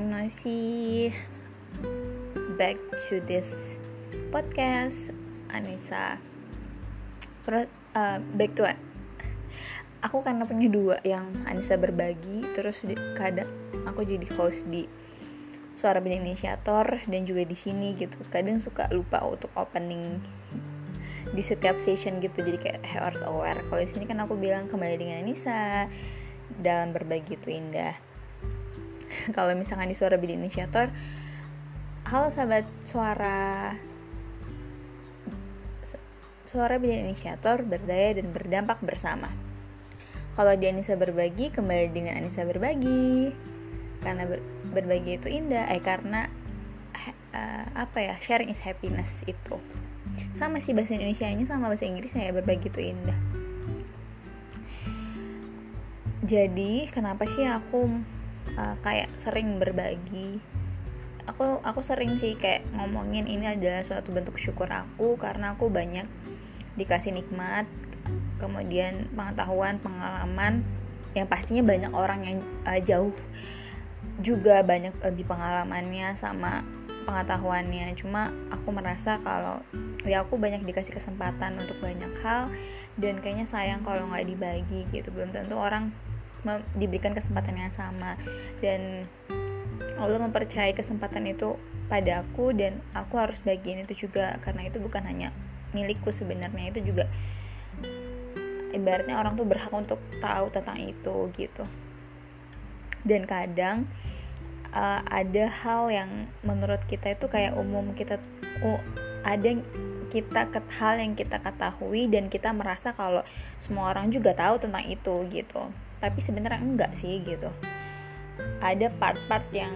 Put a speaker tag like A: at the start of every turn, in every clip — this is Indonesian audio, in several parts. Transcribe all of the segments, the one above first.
A: no see back to this podcast. Anissa. Pro, uh, back to aku karena punya dua yang Anissa berbagi terus di, kadang aku jadi host di suara bina inisiator dan juga di sini gitu. Kadang suka lupa untuk opening di setiap session gitu jadi kayak harus aware. Kalau di sini kan aku bilang kembali dengan Anissa dalam berbagi itu indah kalau misalkan di suara bidang inisiator halo sahabat suara. Suara bidang inisiator berdaya dan berdampak bersama. Kalau di Anissa berbagi kembali dengan Anissa berbagi. Karena ber, berbagi itu indah eh karena uh, apa ya sharing is happiness itu. Sama sih bahasa Indonesia nya sama bahasa Inggris saya berbagi itu indah. Jadi kenapa sih aku uh, kayak sering berbagi. Aku aku sering sih kayak ngomongin ini adalah suatu bentuk syukur aku karena aku banyak dikasih nikmat kemudian pengetahuan pengalaman. Yang pastinya banyak orang yang uh, jauh juga banyak lebih pengalamannya sama pengetahuannya. Cuma aku merasa kalau ya aku banyak dikasih kesempatan untuk banyak hal dan kayaknya sayang kalau nggak dibagi gitu. Belum tentu orang diberikan kesempatan yang sama. Dan Allah mempercayai kesempatan itu pada aku dan aku harus bagian itu juga. Karena itu bukan hanya milikku sebenarnya itu juga ibaratnya orang tuh berhak untuk tahu tentang itu gitu. Dan kadang uh, ada hal yang menurut kita itu kayak umum kita uh, ada kita ke hal yang kita ketahui dan kita merasa kalau semua orang juga tahu tentang itu gitu tapi sebenarnya enggak sih gitu. Ada part-part yang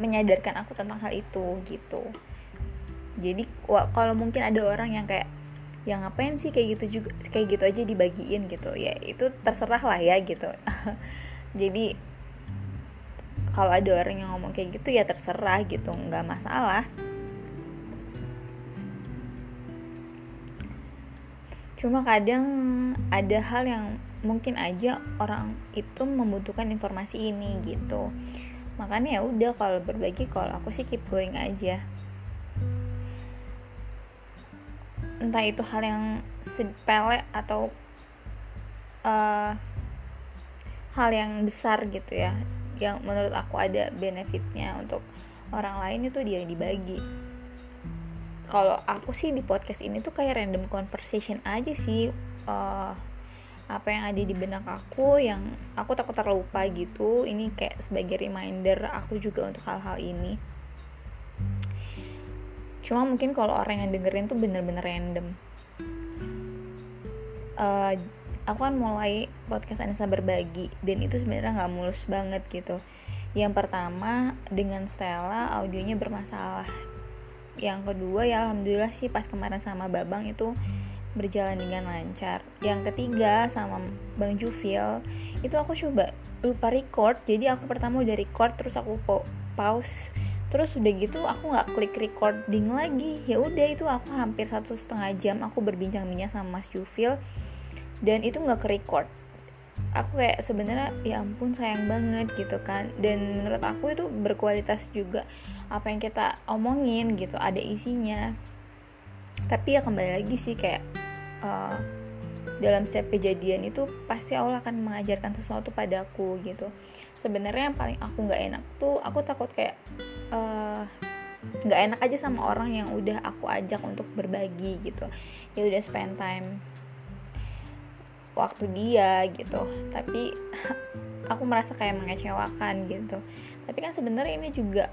A: menyadarkan aku tentang hal itu gitu. Jadi kalau mungkin ada orang yang kayak yang ngapain sih kayak gitu juga kayak gitu aja dibagiin gitu. Ya itu terserah lah ya gitu. Jadi kalau ada orang yang ngomong kayak gitu ya terserah gitu. Nggak masalah cuma kadang ada hal yang mungkin aja orang itu membutuhkan informasi ini gitu. Makanya ya udah kalau berbagi kalau aku sih keep going aja. Entah itu hal yang sepele atau uh, hal yang besar gitu ya yang menurut aku ada benefitnya untuk orang lain itu dia dibagi kalau aku sih di podcast ini tuh kayak random conversation aja sih uh, apa yang ada di benak aku yang aku takut terlupa gitu. Ini kayak sebagai reminder aku juga untuk hal-hal ini. Cuma mungkin kalau orang yang dengerin tuh bener-bener random. Uh, aku kan mulai podcast Anissa berbagi dan itu sebenarnya nggak mulus banget gitu. Yang pertama dengan Stella audionya bermasalah yang kedua ya alhamdulillah sih pas kemarin sama Babang itu berjalan dengan lancar. Yang ketiga sama Bang Jufil itu aku coba lupa record. Jadi aku pertama udah record terus aku pause. Terus udah gitu aku nggak klik recording lagi. Ya udah itu aku hampir satu setengah jam aku berbincang-bincang sama Mas Jufil. Dan itu nggak ke record aku kayak sebenarnya ya ampun sayang banget gitu kan. Dan menurut aku itu berkualitas juga apa yang kita omongin gitu ada isinya. Tapi ya kembali lagi sih kayak uh, dalam setiap kejadian itu pasti Allah akan mengajarkan sesuatu padaku gitu. Sebenarnya yang paling aku nggak enak tuh aku takut kayak eh, nggak uh, enak aja sama orang yang udah aku ajak untuk berbagi gitu. Ya udah spend time waktu dia gitu. Tapi aku merasa kayak mengecewakan gitu. Tapi kan sebenarnya ini juga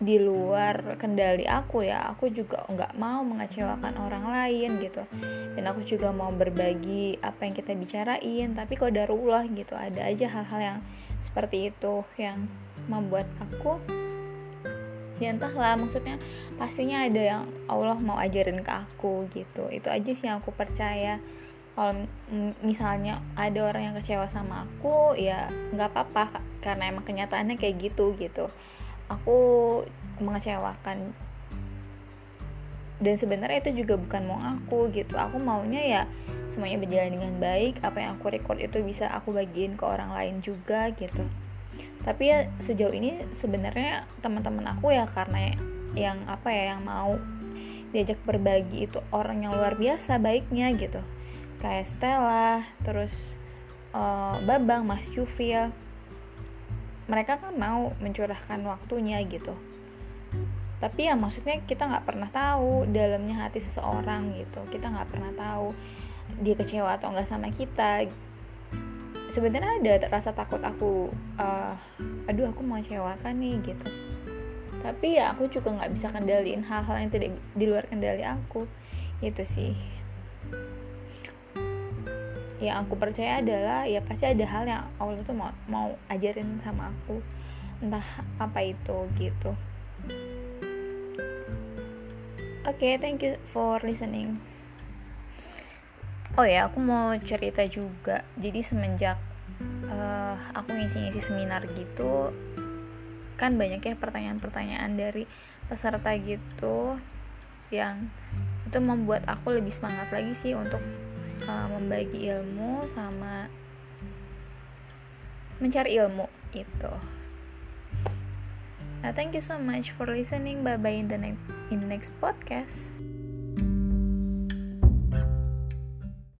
A: di luar kendali aku ya. Aku juga nggak mau mengecewakan orang lain gitu. Dan aku juga mau berbagi apa yang kita bicarain. Tapi kok darulah gitu. Ada aja hal-hal yang seperti itu yang membuat aku ya entahlah. Maksudnya pastinya ada yang Allah mau ajarin ke aku gitu. Itu aja sih yang aku percaya kalau misalnya ada orang yang kecewa sama aku ya nggak apa-apa karena emang kenyataannya kayak gitu gitu. Aku mengecewakan. Dan sebenarnya itu juga bukan mau aku gitu. Aku maunya ya semuanya berjalan dengan baik apa yang aku record itu bisa aku bagiin ke orang lain juga gitu. Tapi ya sejauh ini sebenarnya teman-teman aku ya karena yang apa ya yang mau diajak berbagi itu orang yang luar biasa baiknya gitu kayak Stella terus uh, Babang Mas Jufil mereka kan mau mencurahkan waktunya gitu. Tapi ya maksudnya kita nggak pernah tahu dalamnya hati seseorang gitu. Kita nggak pernah tahu dia kecewa atau enggak sama kita. Sebenarnya ada rasa takut aku uh, aduh aku mau kecewakan nih gitu. Tapi ya aku juga nggak bisa kendaliin hal-hal yang tidak di luar kendali aku. Itu sih yang aku percaya adalah ya pasti ada hal yang Allah tuh mau mau ajarin sama aku. Entah apa itu gitu. Oke okay, thank you for listening. Oh ya aku mau cerita juga. Jadi semenjak uh, aku ngisi-ngisi seminar gitu kan banyak ya pertanyaan-pertanyaan dari peserta gitu yang itu membuat aku lebih semangat lagi sih untuk uh, membagi ilmu sama mencari ilmu itu. Nah, thank you so much for listening. Bye bye in the next in the next podcast.